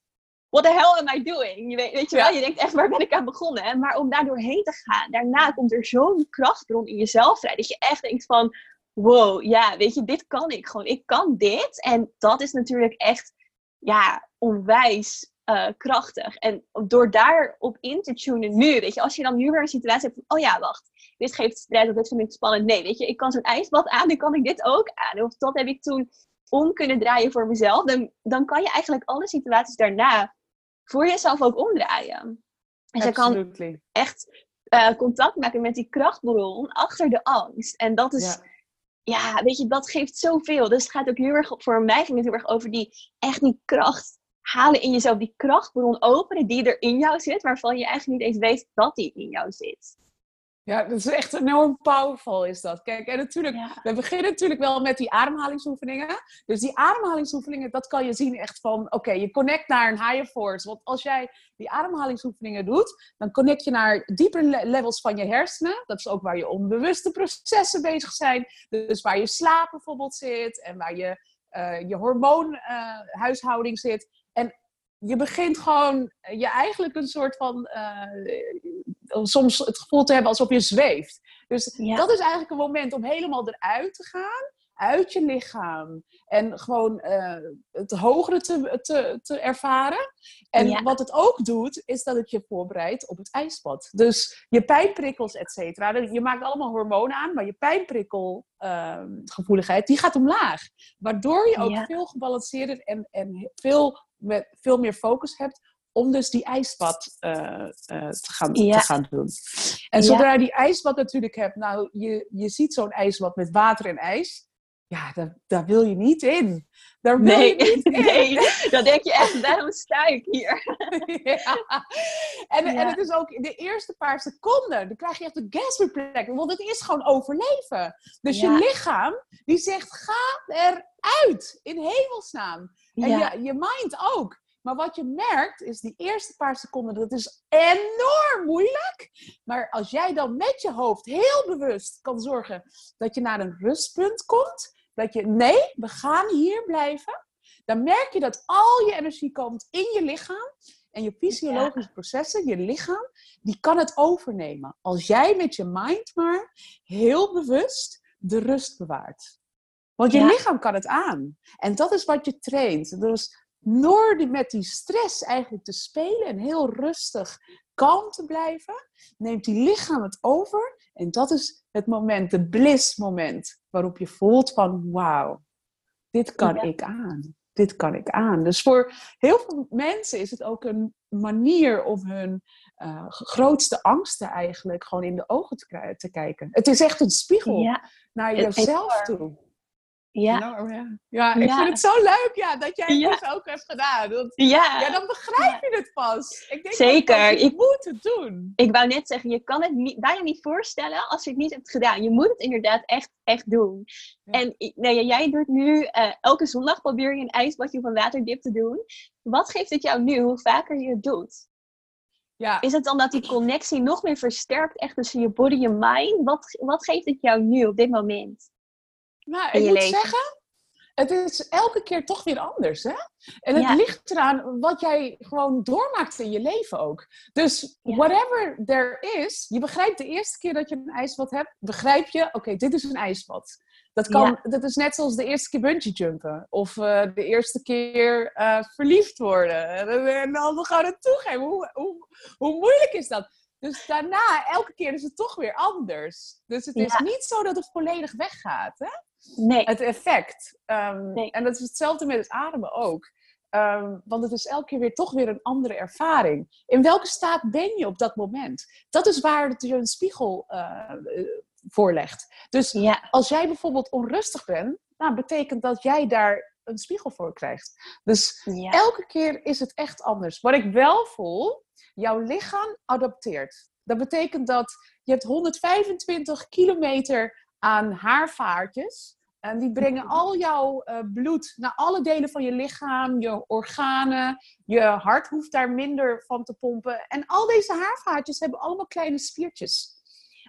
what the hell am I doing? Je weet, weet je wel, je denkt echt, waar ben ik aan begonnen? Hè? Maar om daar doorheen te gaan, daarna komt er zo'n krachtbron in jezelf vrij. Dat je echt denkt van, wow, ja, weet je, dit kan ik gewoon. Ik kan dit. En dat is natuurlijk echt, ja, onwijs uh, krachtig. En door daarop in te tunen nu, weet je, als je dan nu weer een situatie hebt van, oh ja, wacht, dit geeft stress of dit vind ik spannend. Nee, weet je, ik kan zo'n ijsbad aan, dan kan ik dit ook aan. Of dat heb ik toen om kunnen draaien voor mezelf. Dan, dan kan je eigenlijk alle situaties daarna voor jezelf ook omdraaien. Dus je kan echt uh, contact maken met die krachtbron achter de angst. En dat is, ja. ja. weet je, dat geeft zoveel. Dus het gaat ook heel erg, voor mij ging het heel erg over die, echt die kracht halen in jezelf. Die krachtbron openen die er in jou zit, waarvan je eigenlijk niet eens weet dat die in jou zit. Ja, dat is echt enorm powerful is dat. Kijk, en natuurlijk, we beginnen natuurlijk wel met die ademhalingsoefeningen. Dus die ademhalingsoefeningen, dat kan je zien echt van, oké, je connect naar een higher force. Want als jij die ademhalingsoefeningen doet, dan connect je naar diepere levels van je hersenen. Dat is ook waar je onbewuste processen bezig zijn. Dus waar je slaap bijvoorbeeld zit en waar je, uh, je hormoonhuishouding uh, zit. En je begint gewoon je eigenlijk een soort van uh, soms het gevoel te hebben alsof je zweeft. Dus dat is eigenlijk een moment om helemaal eruit te gaan, uit je lichaam. En gewoon uh, het hogere te, te, te ervaren. En wat het ook doet, is dat het je voorbereidt op het ijsbad. Dus je pijnprikkels, et cetera. Je maakt allemaal hormonen aan, maar je pijnprikkelgevoeligheid, uh, die gaat omlaag. Waardoor je ook veel gebalanceerder en, en veel, met, veel meer focus hebt om dus die ijsbad uh, uh, te, gaan, te gaan doen. En zodra je die ijsbad natuurlijk hebt, nou, je, je ziet zo'n ijsbad met water en ijs. Ja, daar, daar wil je niet in. Daar wil nee, je niet (laughs) in. nee, dan denk je echt, daarom sta ik hier. (laughs) ja. En, en het is ook de eerste paar seconden, dan krijg je echt een gasreflex. Want het is gewoon overleven. Dus je lichaam, die zegt, ga eruit, in hemelsnaam. En je, je mind ook. Maar wat je merkt is die eerste paar seconden, dat is enorm moeilijk. Maar als jij dan met je hoofd heel bewust kan zorgen dat je naar een rustpunt komt, dat je nee, we gaan hier blijven. dan merk je dat al je energie komt in je lichaam. En je fysiologische processen, je lichaam, die kan het overnemen. Als jij met je mind maar heel bewust de rust bewaart. Want je lichaam kan het aan. En dat is wat je traint. Dus door met die stress eigenlijk te spelen en heel rustig kalm te blijven, neemt die lichaam het over. En dat is het moment, de bliss moment, waarop je voelt van wauw, dit kan ik aan. Dit kan ik aan. Dus voor heel veel mensen is het ook een manier om hun uh, grootste angsten eigenlijk gewoon in de ogen te, te kijken. Het is echt een spiegel naar jezelf toe. Ja. Nou, ja. ja, ik vind het zo leuk ja, dat jij het dus ook hebt gedaan. Want, ja. dan begrijp je het pas. Ik denk Zeker. Dat je moet het doen. Ik wou net zeggen, je kan het niet, bijna niet voorstellen als je het niet hebt gedaan. Je moet het inderdaad echt, echt doen. En nou jij doet nu, uh, elke zondag probeer je een ijsbadje een waterdip te doen. Wat geeft het jou nu, hoe vaker je het doet? Ja. Is het dan dat die connectie nog meer versterkt echt tussen je body en mind? Wat, wat geeft het jou nu op dit moment? Nou, ik moet zeggen, het is elke keer toch weer anders, hè? En het ligt eraan wat jij gewoon doormaakt in je leven ook. Dus whatever there is, je begrijpt de eerste keer dat je een ijsbad hebt, begrijp je, oké, dit is een ijsbad. Dat, kan, dat is net zoals de eerste keer bungee jumpen. Of uh, de eerste keer uh, verliefd worden. En, dan gewoon het toegeven. Hoe, hoe, hoe moeilijk is dat? Dus daarna, elke keer is het toch weer anders. Dus het is niet zo dat het volledig weggaat. Hè? Nee. Het effect. Um, nee. En dat is hetzelfde met het ademen ook. Um, want het is elke keer weer toch weer een andere ervaring. In welke staat ben je op dat moment? Dat is waar het je een spiegel uh, voorlegt. Dus ja. als jij bijvoorbeeld onrustig bent, nou, betekent dat jij daar een spiegel voor krijgt. Dus ja. elke keer is het echt anders. Wat ik wel voel, jouw lichaam adapteert. Dat betekent dat je hebt 125 kilometer aan haarvaartjes. En die brengen (laughs) al jouw uh, bloed naar alle delen van je lichaam, je organen. Je hart hoeft daar minder van te pompen. En al deze haarvaartjes hebben allemaal kleine spiertjes.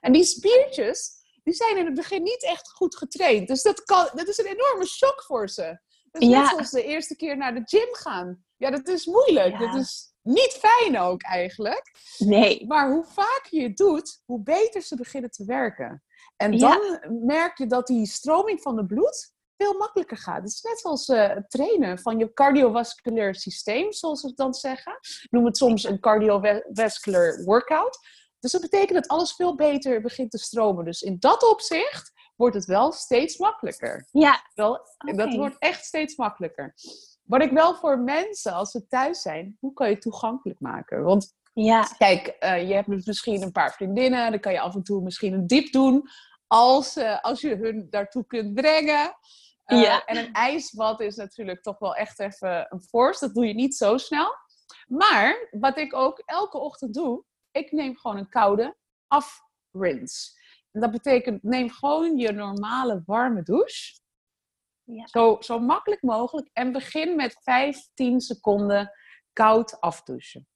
En die spiertjes, die zijn in het begin niet echt goed getraind. Dus dat, kan, dat is een enorme shock voor ze. Dat is ja. net zoals de eerste keer naar de gym gaan. Ja, dat is moeilijk. Dat is niet fijn ook eigenlijk. Nee. Maar hoe vaker je het doet, hoe beter ze beginnen te werken. En dan merk je dat die stroming van het bloed veel makkelijker gaat. Het is net zoals uh, trainen van je cardiovasculair systeem, zoals we het dan zeggen. Noem het soms een cardiovascular workout. Dus dat betekent dat alles veel beter begint te stromen. Dus in dat opzicht wordt het wel steeds makkelijker. Ja. Wel, Dat wordt echt steeds makkelijker. Wat ik wel voor mensen, als ze thuis zijn, hoe kan je het toegankelijk maken? Want ja. kijk, uh, je hebt misschien een paar vriendinnen, dan kan je af en toe misschien een diep doen als, uh, als je hun daartoe kunt brengen. Uh, ja. En een ijsbad is natuurlijk toch wel echt even een force. Dat doe je niet zo snel. Maar wat ik ook elke ochtend doe, ik neem gewoon een koude afrinse. En dat betekent, neem gewoon je normale warme douche. Ja. Zo, zo makkelijk mogelijk. En begin met 15 seconden koud afdouchen.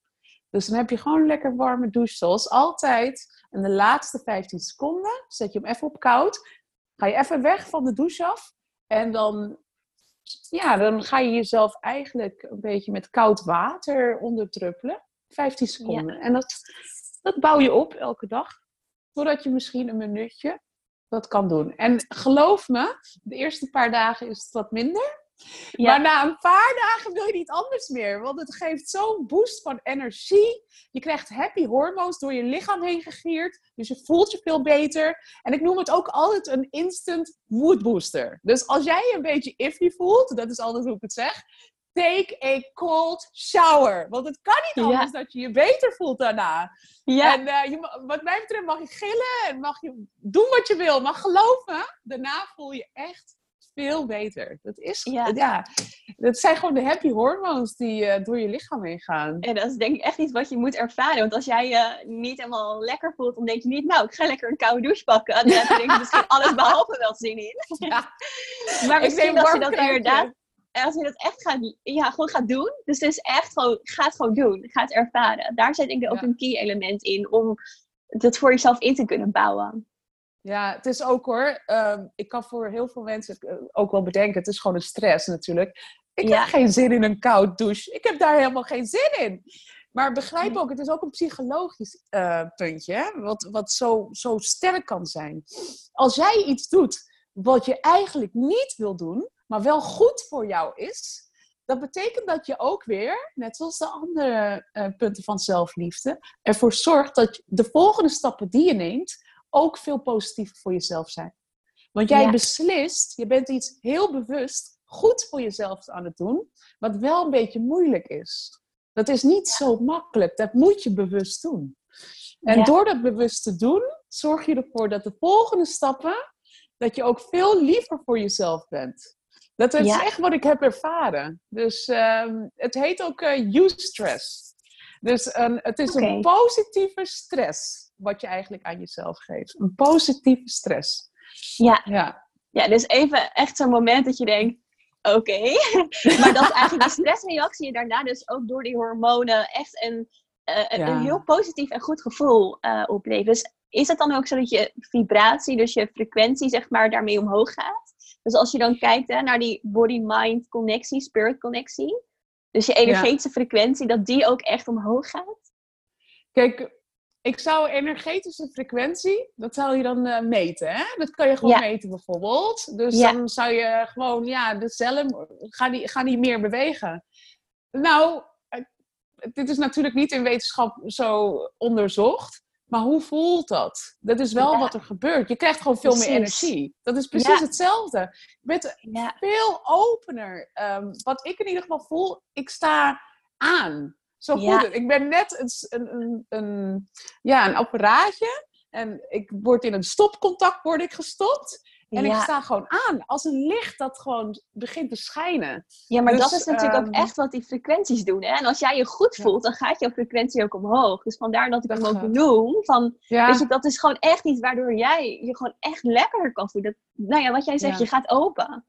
Dus dan heb je gewoon een lekker warme douche, zoals altijd. En de laatste 15 seconden zet je hem even op koud. Ga je even weg van de douche af. En dan, ja, dan ga je jezelf eigenlijk een beetje met koud water onderdruppelen. 15 seconden. En dat, dat bouw je op elke dag. Totdat je misschien een minuutje dat kan doen. En geloof me, de eerste paar dagen is het wat minder. Maar na een paar dagen wil je niet anders meer. Want het geeft zo'n boost van energie. Je krijgt happy hormones door je lichaam heen gegierd. Dus je voelt je veel beter. En ik noem het ook altijd een instant mood booster. Dus als jij je een beetje iffy voelt, dat is altijd hoe ik het zeg. Take a cold shower. Want het kan niet anders dat je je beter voelt daarna. Ja. En uh, je, wat mij betreft mag je gillen en mag je doen wat je wil. Maar geloof me, daarna voel je echt veel beter. Dat is, ja. ja dat zijn gewoon de happy hormones die uh, door je lichaam heen gaan. En dat is denk ik echt iets wat je moet ervaren. Want als jij je niet helemaal lekker voelt, dan denk je niet, nou, ik ga lekker een koude douche pakken. En dan heb je (laughs) misschien alles behalve wel zin in. Ja. maar misschien als je dat inderdaad als je dat echt gaat, ja, gewoon gaat doen. Dus het is echt gewoon, ga het gewoon doen. Ga het ervaren. Daar zit ik ook een key element in om dat voor jezelf in te kunnen bouwen. Ja, het is ook hoor. Ehm, ik kan voor heel veel mensen ook wel bedenken, het is gewoon een stress natuurlijk. Ik heb geen zin in een koud douche. Ik heb daar helemaal geen zin in. Maar begrijp ook, het is ook een psychologisch uh, puntje, hè? Wat, wat zo, zo sterk kan zijn. Als jij iets doet wat je eigenlijk niet wil doen, maar wel goed voor jou is, dat betekent dat je ook weer, net zoals de andere uh, punten van zelfliefde, ervoor zorgt dat de volgende stappen die je neemt ook veel positiever voor jezelf zijn. Want jij beslist, je bent iets heel bewust goed voor jezelf aan het doen, wat wel een beetje moeilijk is. Dat is niet zo makkelijk, dat moet je bewust doen. En door dat bewust te doen, zorg je ervoor dat de volgende stappen, dat je ook veel liever voor jezelf bent. Dat is echt wat ik heb ervaren. Dus um, het heet ook uh, eustress. Dus um, het is een positieve stress wat je eigenlijk aan jezelf geeft. Een positieve stress. Ja. Ja, ja dus even echt zo'n moment dat je denkt, oké. (laughs) maar dat eigenlijk de stressreactie daarna dus ook door die hormonen echt een, uh, een heel positief en goed gevoel uh, oplevert. Dus is het dan ook zo dat je vibratie, dus je frequentie zeg maar, daarmee omhoog gaat? Dus als je dan kijkt hè, naar die body-mind connectie, spirit connectie, dus je energetische frequentie, dat die ook echt omhoog gaat? Kijk, ik zou energetische frequentie, dat zou je dan uh, meten. Hè? Dat kan je gewoon meten bijvoorbeeld. Dus dan zou je gewoon, ja, de cellen, gaan die, gaan die meer bewegen. Nou, eh, dit is natuurlijk niet in wetenschap zo onderzocht. Maar hoe voelt dat? Dat is wel wat er gebeurt. Je krijgt gewoon veel meer energie. Dat is precies hetzelfde. Je bent veel opener. Um, wat ik in ieder geval voel, ik sta aan. Zo het. Ik ben net een, een, een, ja, een apparaatje. En ik word in een stopcontact word ik gestopt. En ik sta gewoon aan als een licht dat gewoon begint te schijnen. Ja, maar dat dus, is natuurlijk ook ehm, echt wat die frequenties doen. Hè? En als jij je goed voelt, dan gaat jouw frequentie ook omhoog. Dus vandaar dat ik hem ook benoem. Van, weet je, dat is gewoon echt iets waardoor jij je gewoon echt lekkerder kan voelen. Dat, nou ja, wat jij zegt, je gaat open.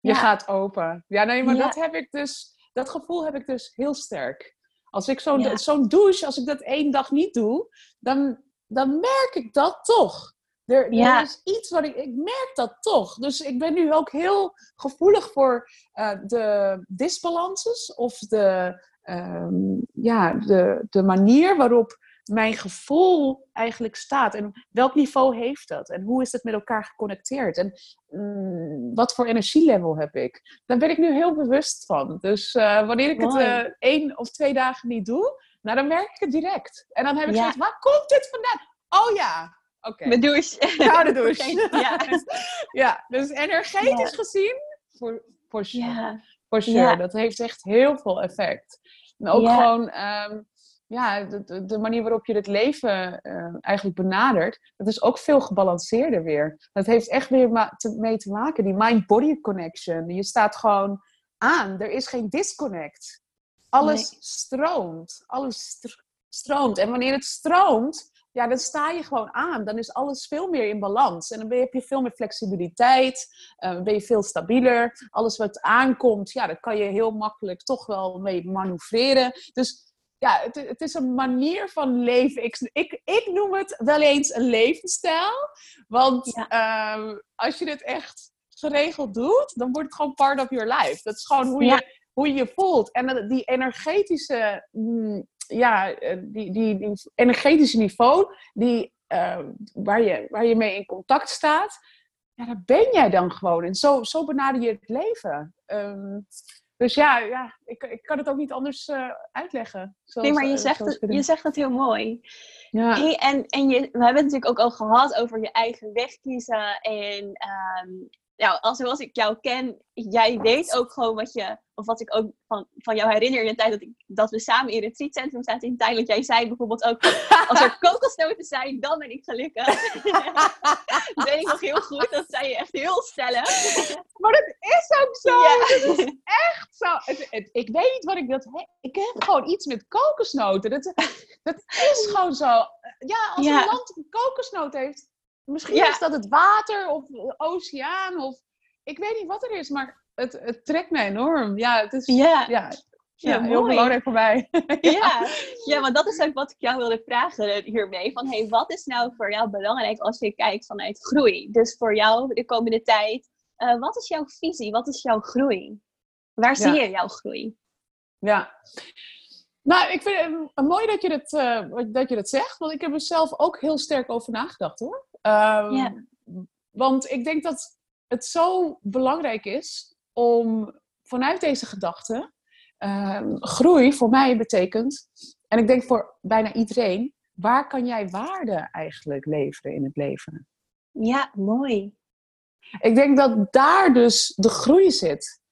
Je gaat open. Ja, nee, maar dat heb ik dus, dat gevoel heb ik dus heel sterk. Als ik zo'n zo'n douche, als ik dat één dag niet doe, dan, dan merk ik dat toch. Er, er, is iets wat ik, ik merk dat toch. Dus ik ben nu ook heel gevoelig voor uh, de disbalances of de, um, ja, de, de manier waarop mijn gevoel eigenlijk staat. En welk niveau heeft dat? En hoe is het met elkaar geconnecteerd? En um, wat voor energielevel heb ik? Daar ben ik nu heel bewust van. Dus uh, wanneer ik Mooi. het uh, één of twee dagen niet doe, nou, dan merk ik het direct. En dan heb ik ja. gezegd, waar komt dit vandaan? Oh ja, Okay. Mijn douche. Koude (laughs) douche. ja. (laughs) ja, dus energetisch gezien, voor, voor sure. Voor sure. Dat heeft echt heel veel effect. En ook gewoon, um, ja, de, de, manier waarop je het leven uh, eigenlijk benadert, dat is ook veel gebalanceerder weer. Dat heeft echt weer te, mee te maken, die mind-body connection. Je staat gewoon aan. Er is geen disconnect. Alles nee. stroomt. Alles stroomt. En wanneer het stroomt, ja, dan sta je gewoon aan. Dan is alles veel meer in balans. En dan heb je veel meer flexibiliteit. Uh, ben je veel stabieler. Alles wat aankomt, ja, daar kan je heel makkelijk toch wel mee manoeuvreren. Dus ja, het, het is een manier van leven. Ik, ik, ik noem het wel eens een levensstijl. Want ehm, als je dit echt geregeld doet, dan wordt het gewoon part of your life. Dat is gewoon hoe je, hoe je je voelt. En die energetische mm, ja, eh, die, die, die energetische niveau, die, uh, waar, je, waar je mee in contact staat, ja, daar ben jij dan gewoon. En zo, zo benader je het leven. Um, dus ja, ja ik, ik kan het ook niet anders uh, uitleggen. Zoals, nee, maar je zegt, het, je zegt het heel mooi. Ja. Hey, en en je, we hebben het natuurlijk ook al gehad over je eigen weg kiezen. En um, nou, als, zoals ik jou ken, jij weet ook gewoon wat je, of wat ik ook van, van jou herinner in de tijd dat, ik, dat we samen in het retreatcentrum zaten in Thailand. Jij zei bijvoorbeeld ook, (laughs) als er kokosnoten zijn, dan ben ik gelukkig. (laughs) dat weet ik nog heel goed, dat zei je echt heel stellig. (laughs) maar dat is ook zo. Ja. is echt zo. Het, ik weet niet wat ik dat. Ik heb gewoon iets met kokosnoten. Dat, dat is gewoon zo. Ja, als ja. een land een kokosnoot heeft, Misschien is dat het water of de oceaan of ik weet niet wat er is, maar het, het trekt me enorm. Ja, het is ja. ja, ja, heel belangrijk voor mij. (laughs) ja. ja, maar dat is ook wat ik jou wilde vragen hiermee. Van, hey, wat is nou voor jou belangrijk als je kijkt vanuit groei? Dus voor jou de komende tijd, uh, wat is jouw visie? Wat is jouw groei? Waar zie je jouw groei? Ja. Nou, ik vind het mooi dat je dat, uh, dat je dat zegt, want ik heb er zelf ook heel sterk over nagedacht hoor. Um, ja. Want ik denk dat het zo belangrijk is om vanuit deze gedachte, um, groei voor mij betekent, en ik denk voor bijna iedereen, waar kan jij waarde eigenlijk leveren in het leven? Ja, mooi. Ik denk dat daar dus de groei zit.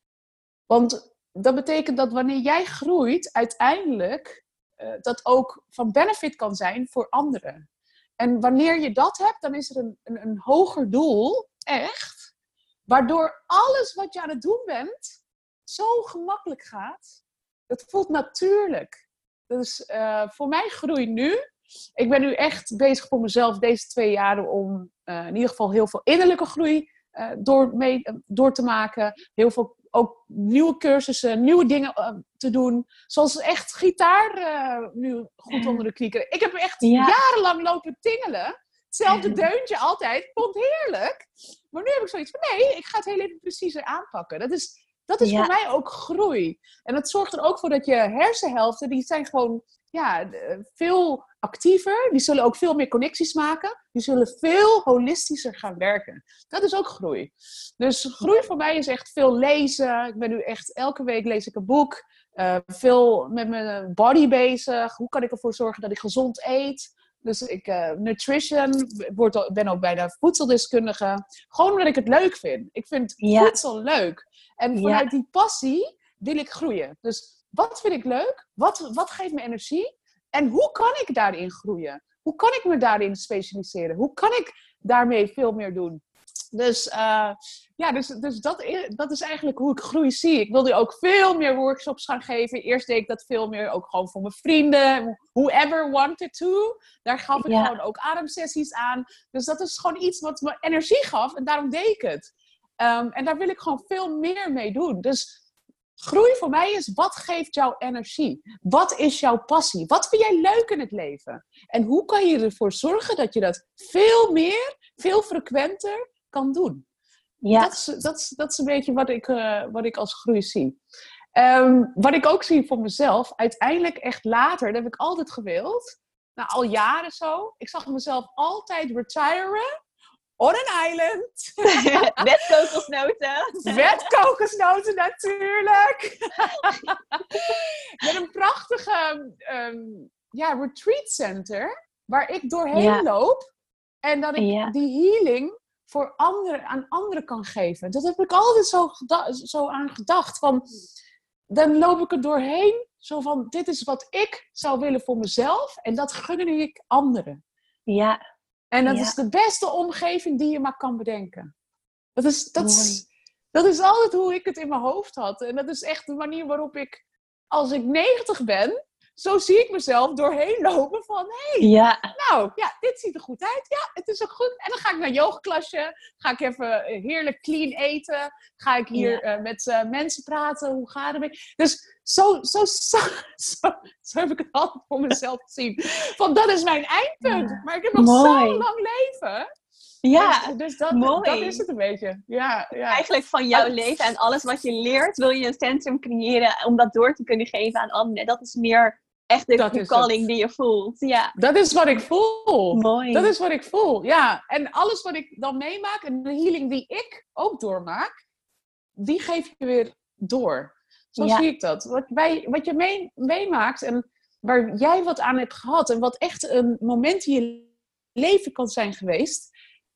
Want dat betekent dat wanneer jij groeit, uiteindelijk uh, dat ook van benefit kan zijn voor anderen. En wanneer je dat hebt, dan is er een, een, een hoger doel, echt, waardoor alles wat je aan het doen bent zo gemakkelijk gaat. Het voelt natuurlijk. Dus uh, voor mij groei nu. Ik ben nu echt bezig voor mezelf deze twee jaren om uh, in ieder geval heel veel innerlijke groei door, mee, door te maken. Heel veel ook nieuwe cursussen, nieuwe dingen uh, te doen. Zoals echt gitaar uh, nu goed onder de knie. Ik heb echt ja. jarenlang lopen tingelen. Hetzelfde deuntje altijd. Vond heerlijk. Maar nu heb ik zoiets van nee, ik ga het heel even preciezer aanpakken. Dat is, dat is ja. voor mij ook groei. En dat zorgt er ook voor dat je hersenhelften, die zijn gewoon ja, veel actiever. Die zullen ook veel meer connecties maken. Die zullen veel holistischer gaan werken. Dat is ook groei. Dus groei voor mij is echt veel lezen. Ik ben nu echt elke week lees ik een boek. Uh, veel met mijn body bezig. Hoe kan ik ervoor zorgen dat ik gezond eet? Dus ik, uh, nutrition, word, ben ook bijna voedseldeskundige. Gewoon omdat ik het leuk vind. Ik vind ja. voedsel leuk. En vanuit ja. die passie wil ik groeien. Dus wat vind ik leuk? Wat, wat geeft me energie? En hoe kan ik daarin groeien? Hoe kan ik me daarin specialiseren? Hoe kan ik daarmee veel meer doen? Dus, uh, ja, dus, dus dat, is, dat is eigenlijk hoe ik groei zie. Ik wilde ook veel meer workshops gaan geven. Eerst deed ik dat veel meer ook gewoon voor mijn vrienden. Whoever wanted to. Daar gaf ik ja. gewoon ook ademsessies aan. Dus dat is gewoon iets wat me energie gaf. En daarom deed ik het. Um, en daar wil ik gewoon veel meer mee doen. Dus Groei voor mij is wat geeft jouw energie? Wat is jouw passie? Wat vind jij leuk in het leven? En hoe kan je ervoor zorgen dat je dat veel meer, veel frequenter kan doen? Ja. Dat, is, dat, is, dat is een beetje wat ik, uh, wat ik als groei zie. Um, wat ik ook zie voor mezelf, uiteindelijk echt later, dat heb ik altijd gewild. Nou, al jaren zo. Ik zag mezelf altijd retiren on an island. (laughs) Met kokosnoten. Met kokosnoten natuurlijk. Met een prachtige um, ja, retreat center waar ik doorheen ja. loop. En dat ik ja. die healing voor anderen, aan anderen kan geven. Dat heb ik altijd zo, zo aan gedacht. Van, dan loop ik er doorheen. Zo van, dit is wat ik zou willen voor mezelf. En dat gun ik anderen. Ja, en dat ja. is de beste omgeving die je maar kan bedenken. Dat is, dat, is, dat is altijd hoe ik het in mijn hoofd had. En dat is echt de manier waarop ik, als ik 90 ben, zo zie ik mezelf doorheen lopen van, hé, hey, ja. nou, ja, dit ziet er goed uit. Ja, het is ook goed. En dan ga ik naar yogaklasje, ga ik even heerlijk clean eten, ga ik hier ja. uh, met uh, mensen praten, hoe gaat het mee? Dus zo, zo, zo, zo, zo heb ik het altijd voor mezelf gezien. Van, dat is mijn eindpunt. Ja. Maar ik heb nog zo'n lang leven. Ja, dus, dus dat, mooi. dat is het een beetje. Ja, ja. Eigenlijk van jouw leven en alles wat je leert, wil je een centrum creëren om dat door te kunnen geven aan anderen. Dat is meer echt de, de calling die je voelt. Ja. Dat is wat ik voel. Mooi. Dat is wat ik voel, ja. En alles wat ik dan meemaak en de healing die ik ook doormaak, die geef je weer door. Zo ja. zie ik dat. Wat, bij, wat je mee, meemaakt en waar jij wat aan hebt gehad en wat echt een moment in je leven kan zijn geweest,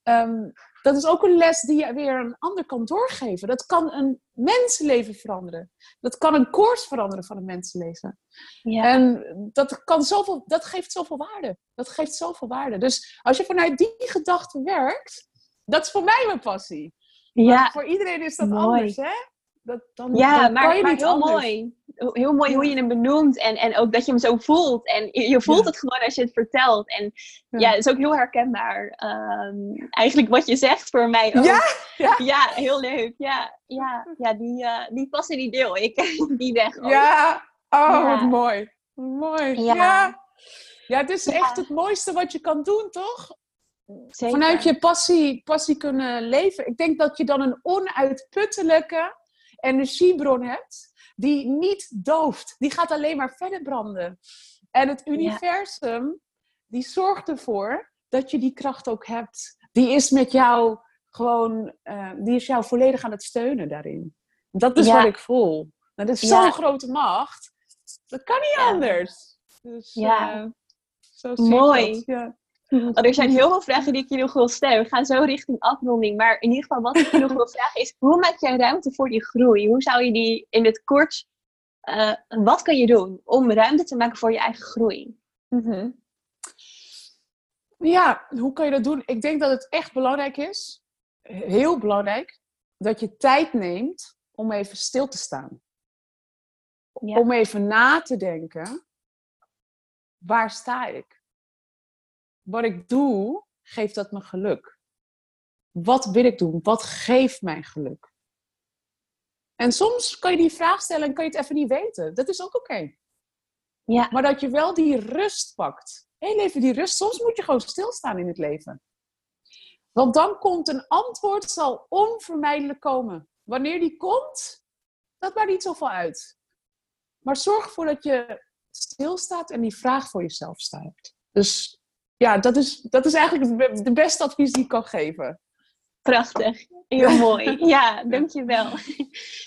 um, dat is ook een les die je weer een ander kan doorgeven. Dat kan een mensenleven veranderen. Dat kan een koers veranderen van een mensenleven. Ja. En dat, kan zoveel, dat geeft zoveel waarde. Dat geeft zoveel waarde. Dus als je vanuit die gedachte werkt, dat is voor mij mijn passie. Ja. Maar voor iedereen is dat Mooi. anders, hè? Dat, dan, ja, dan maar, je maar niet heel anders. mooi. Heel mooi hoe je hem benoemt en, en ook dat je hem zo voelt. En je, je voelt het gewoon als je het vertelt. En Ja. het is ook heel herkenbaar. Ehm, eigenlijk wat je zegt voor mij ook. Ja? Ja? (laughs) Ja, heel leuk. Ja, ja, ja die, eh, die passie die deel ik. (laughs) die weg ook. Ja. Oh, wat mooi. Mooi. Ja. Ja. ja. het is Ja. echt het mooiste wat je kan doen, toch? Zeker. Vanuit je passie, passie kunnen leven. Ik denk dat je dan een onuitputtelijke energiebron hebt die niet dooft. Die gaat alleen maar verder branden. En het universum, die zorgt ervoor dat je die kracht ook hebt. Die is met jou gewoon, uh, die is jou volledig aan het steunen daarin. Dat is wat ik voel. Dat is zo'n grote macht. Dat kan niet anders. Dus, ja. Uh, zo Mooi. Ja. (laughs) Oh, er zijn heel veel vragen die ik je nog wil stellen. We gaan zo richting afronding. Maar in ieder geval, wat ik je nog wil vragen is: hoe maak jij ruimte voor die groei? Hoe zou je die in het kort. Uh, wat kan je doen om ruimte te maken voor je eigen groei? Mhm. Ja, hoe kan je dat doen? Ik denk dat het echt belangrijk is, heel belangrijk, dat je tijd neemt om even stil te staan. Om even na te denken, waar sta ik? Wat ik doe, geeft dat me geluk? Wat wil ik doen? Wat geeft mij geluk? En soms kan je die vraag stellen en kan je het even niet weten. Dat is ook oké. Ja. Maar dat je wel die rust pakt. Heel even die rust. Soms moet je gewoon stilstaan in het leven. Want dan komt een antwoord, zal onvermijdelijk komen. Wanneer die komt, dat maakt niet zoveel uit. Maar zorg ervoor dat je stilstaat en die vraag voor jezelf stelt. Dus ja, dat is, dat is eigenlijk de beste advies die ik kan geven. Prachtig. Heel mooi. Ja, dankjewel.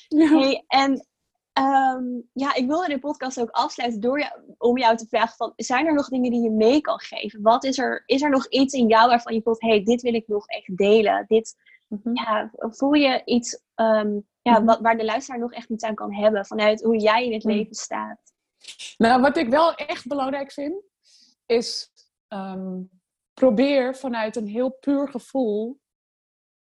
Ja. Hey, en ehm, ja, ik wilde de podcast ook afsluiten door jou, om jou te vragen van, zijn er nog dingen die je mee kan geven? Wat is er, is er nog iets in jou waarvan je voelt, hey, dit wil ik nog echt delen? Dit, mhm. ja, voel je iets um, ja, mhm. wat, waar de luisteraar nog echt iets aan kan hebben vanuit hoe jij in het mhm. leven staat? Nou, wat ik wel echt belangrijk vind, is ehm, probeer vanuit een heel puur gevoel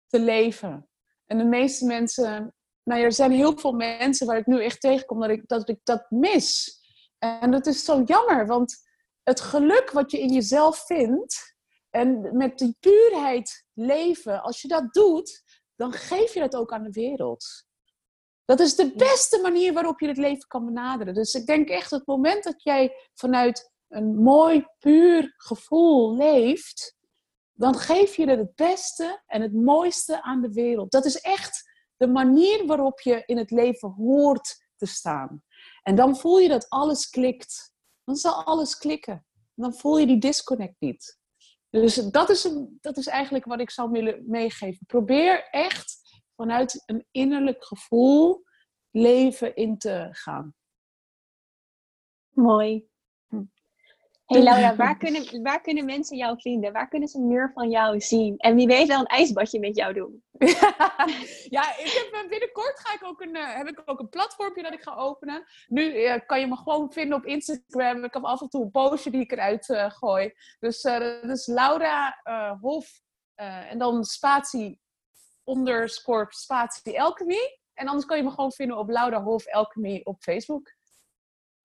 te leven. En de meeste mensen, nou ja, er zijn heel veel mensen waar ik nu echt tegenkom dat ik dat, ik dat mis. En dat is zo jammer, want het geluk wat je in jezelf vindt en met die puurheid leven, als je dat doet, dan geef je dat ook aan de wereld. Dat is de beste manier waarop je het leven kan benaderen. Dus ik denk echt, het moment dat jij vanuit een mooi, puur gevoel leeft, dan geef je het beste en het mooiste aan de wereld. Dat is echt de manier waarop je in het leven hoort te staan. En dan voel je dat alles klikt. Dan zal alles klikken. Dan voel je die disconnect niet. Dus dat is, dat is eigenlijk wat ik zou willen meegeven. Probeer echt vanuit een innerlijk gevoel leven in te gaan. Mooi. Hey (laughs) Laura, waar kunnen, waar kunnen mensen jou vinden? Waar kunnen ze meer van jou zien? En wie weet wel een ijsbadje met jou doen. (laughs) ja, ik heb, eh, binnenkort ga ik ook een, uh, heb ik ook een platformpje dat ik ga openen. Nu uh, kan je me gewoon vinden op Instagram. Ik heb af en toe een postje die ik eruit uh, gooi. Dus dat is Laura Hof en dan spatie underscore spatie alchemy. En anders kan je me gewoon vinden op Laura Hof Alchemy op Facebook.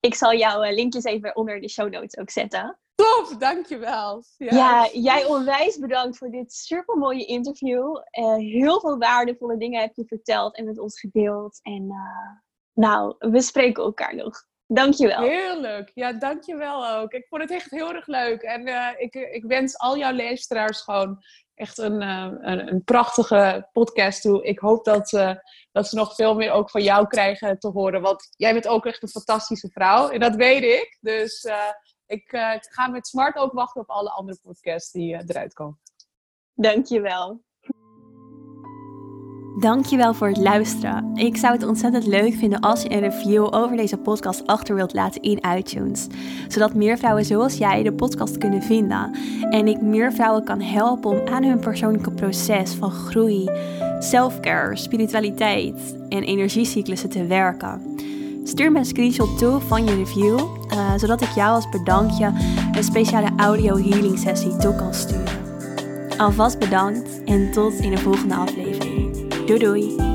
Ik zal jouw eh, linkjes even onder de show notes ook zetten. Top, dankjewel. Ja, ja jij onwijs bedankt voor dit super mooie interview. Uh, heel veel waardevolle dingen heb je verteld en met ons gedeeld. En uh, nou, we spreken elkaar nog. Dankjewel. Heel leuk. Ja, dankjewel ook. Ik vond het echt heel erg leuk. En uh, ik, ik wens al jouw luisteraars gewoon echt een, een, een, prachtige podcast toe. Ik hoop dat, uh, dat ze nog veel meer ook van jou krijgen te horen. Want jij bent ook echt een fantastische vrouw. En dat weet ik. Dus ik ga met smart ook wachten op alle andere podcasts die eruit komen. Dankjewel. Dankjewel voor het luisteren. Ik zou het ontzettend leuk vinden als je een review over deze podcast achter wilt laten in iTunes. Zodat meer vrouwen zoals jij de podcast kunnen vinden. En ik meer vrouwen kan helpen om aan hun persoonlijke proces van groei, selfcare, spiritualiteit en energiecyclussen te werken. Stuur me een screenshot toe van je review, uh, zodat ik jou als bedankje een speciale audio healing sessie toe kan sturen. Alvast bedankt en tot in de volgende aflevering. Doei doei!